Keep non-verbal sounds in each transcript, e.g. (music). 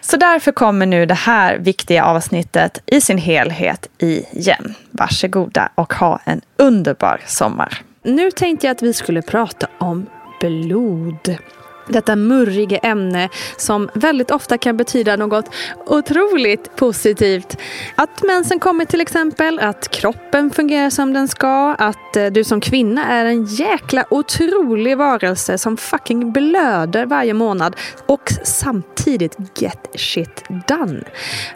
Så därför kommer nu det här viktiga avsnittet i sin helhet igen. Varsågoda och ha en underbar sommar. Nu tänkte jag att vi skulle prata om blod detta murriga ämne som väldigt ofta kan betyda något otroligt positivt. Att mensen kommer till exempel, att kroppen fungerar som den ska, att eh, du som kvinna är en jäkla otrolig varelse som fucking blöder varje månad och samtidigt get shit done.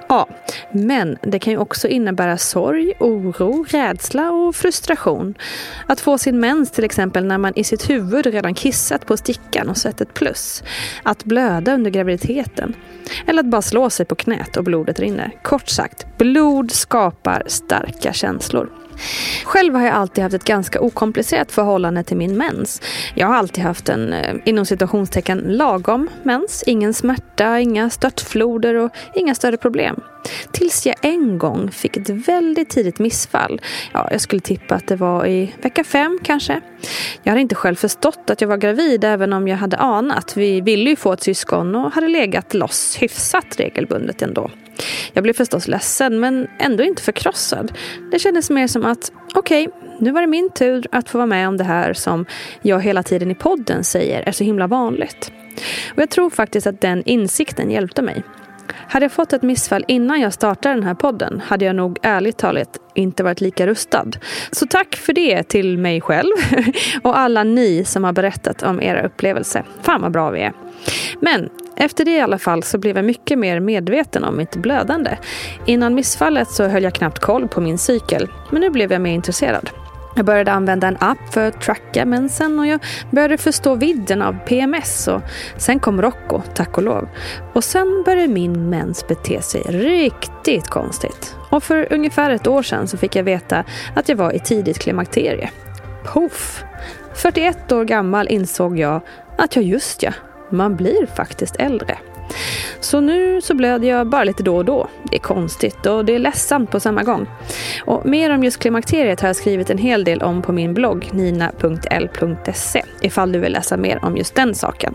Ja, men det kan ju också innebära sorg, oro, rädsla och frustration. Att få sin mens till exempel när man i sitt huvud redan kissat på stickan och sett ett plus. Att blöda under graviditeten. Eller att bara slå sig på knät och blodet rinner. Kort sagt, blod skapar starka känslor. Själv har jag alltid haft ett ganska okomplicerat förhållande till min mens. Jag har alltid haft en, eh, inom citationstecken, lagom mens. Ingen smärta, inga störtfloder och inga större problem. Tills jag en gång fick ett väldigt tidigt missfall. Ja, jag skulle tippa att det var i vecka fem kanske. Jag hade inte själv förstått att jag var gravid även om jag hade anat. Vi ville ju få ett syskon och hade legat loss hyfsat regelbundet ändå. Jag blev förstås ledsen men ändå inte förkrossad. Det kändes mer som att okej, okay, nu var det min tur att få vara med om det här som jag hela tiden i podden säger är så himla vanligt. Och jag tror faktiskt att den insikten hjälpte mig. Hade jag fått ett missfall innan jag startade den här podden hade jag nog ärligt talat inte varit lika rustad. Så tack för det till mig själv (laughs) och alla ni som har berättat om era upplevelser. Fan vad bra vi är. Men efter det i alla fall så blev jag mycket mer medveten om mitt blödande. Innan missfallet så höll jag knappt koll på min cykel, men nu blev jag mer intresserad. Jag började använda en app för att tracka mensen och jag började förstå vidden av PMS och sen kom Rocco, tack och lov. Och sen började min mens bete sig riktigt konstigt. Och för ungefär ett år sedan så fick jag veta att jag var i tidigt klimakterie. Poff! 41 år gammal insåg jag att jag just ja, man blir faktiskt äldre. Så nu så blöder jag bara lite då och då. Det är konstigt och det är ledsamt på samma gång. Och mer om just klimakteriet har jag skrivit en hel del om på min blogg nina.l.se ifall du vill läsa mer om just den saken.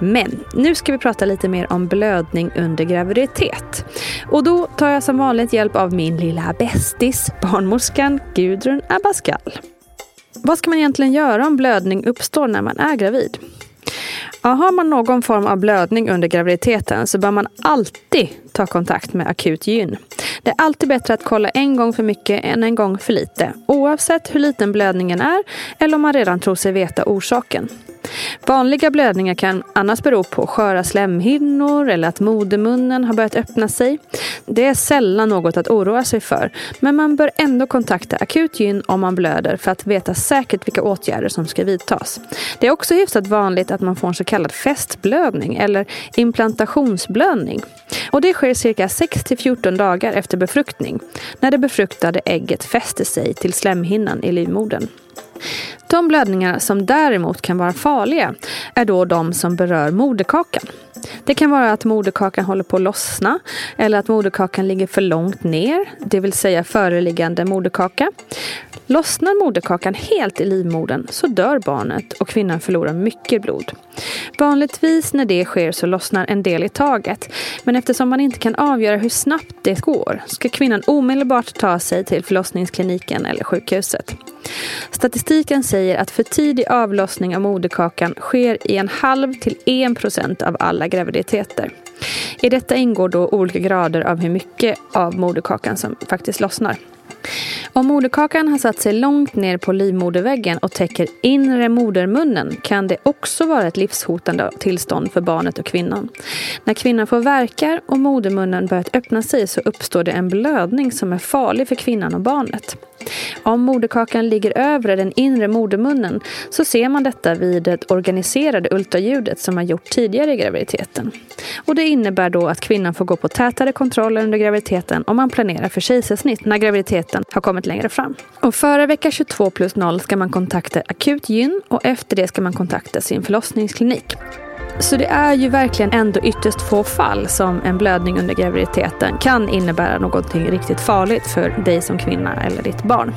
Men nu ska vi prata lite mer om blödning under graviditet. Och då tar jag som vanligt hjälp av min lilla bästis, barnmorskan Gudrun Abascal. Vad ska man egentligen göra om blödning uppstår när man är gravid? Ja, har man någon form av blödning under graviditeten så bör man alltid ta kontakt med akut gyn. Det är alltid bättre att kolla en gång för mycket än en gång för lite, oavsett hur liten blödningen är eller om man redan tror sig veta orsaken. Vanliga blödningar kan annars bero på sköra slemhinnor eller att modermunnen har börjat öppna sig. Det är sällan något att oroa sig för, men man bör ändå kontakta akut gyn om man blöder för att veta säkert vilka åtgärder som ska vidtas. Det är också hyfsat vanligt att man får en så kallad fästblödning eller implantationsblödning. Och det sker cirka 6 14 dagar efter befruktning, när det befruktade ägget fäster sig till slemhinnan i livmodern. De blödningar som däremot kan vara farliga är då de som berör moderkakan. Det kan vara att moderkakan håller på att lossna eller att moderkakan ligger för långt ner, det vill säga föreliggande moderkaka. Lossnar moderkakan helt i livmodern så dör barnet och kvinnan förlorar mycket blod. Vanligtvis när det sker så lossnar en del i taget. Men eftersom man inte kan avgöra hur snabbt det går ska kvinnan omedelbart ta sig till förlossningskliniken eller sjukhuset. Statistiken säger att för tidig avlossning av moderkakan sker i en halv till en procent av alla graviditeter. I detta ingår då olika grader av hur mycket av moderkakan som faktiskt lossnar. Om moderkakan har satt sig långt ner på livmoderväggen och täcker inre modermunnen kan det också vara ett livshotande tillstånd för barnet och kvinnan. När kvinnan får verkar och modermunnen börjat öppna sig så uppstår det en blödning som är farlig för kvinnan och barnet. Om moderkakan ligger övre den inre modermunnen så ser man detta vid det organiserade ultraljudet som man gjort tidigare i graviditeten. Och det innebär då att kvinnan får gå på tätare kontroller under graviditeten om man planerar för kejsarsnitt när graviditeten har kommit längre fram. Och före vecka 22 plus 0 ska man kontakta akut gyn och efter det ska man kontakta sin förlossningsklinik. Så det är ju verkligen ändå ytterst få fall som en blödning under graviditeten kan innebära någonting riktigt farligt för dig som kvinna eller ditt barn.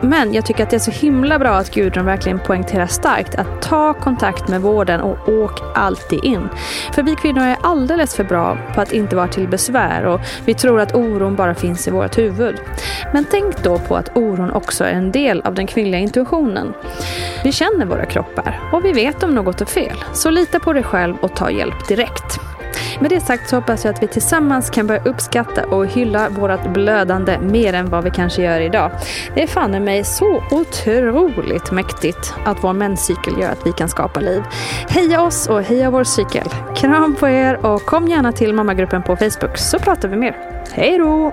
Men jag tycker att det är så himla bra att Gudrun verkligen poängterar starkt att ta kontakt med vården och åk alltid in. För vi kvinnor är alldeles för bra på att inte vara till besvär och vi tror att oron bara finns i vårt huvud. Men tänk då på att oron också är en del av den kvinnliga intuitionen. Vi känner våra kroppar och vi vet om något är fel. Så lita på dig själv och ta hjälp direkt. Med det sagt så hoppas jag att vi tillsammans kan börja uppskatta och hylla vårt blödande mer än vad vi kanske gör idag. Det är fan mig så otroligt mäktigt att vår menscykel gör att vi kan skapa liv. Heja oss och heja vår cykel. Kram på er och kom gärna till mammagruppen på Facebook så pratar vi mer. Hej då!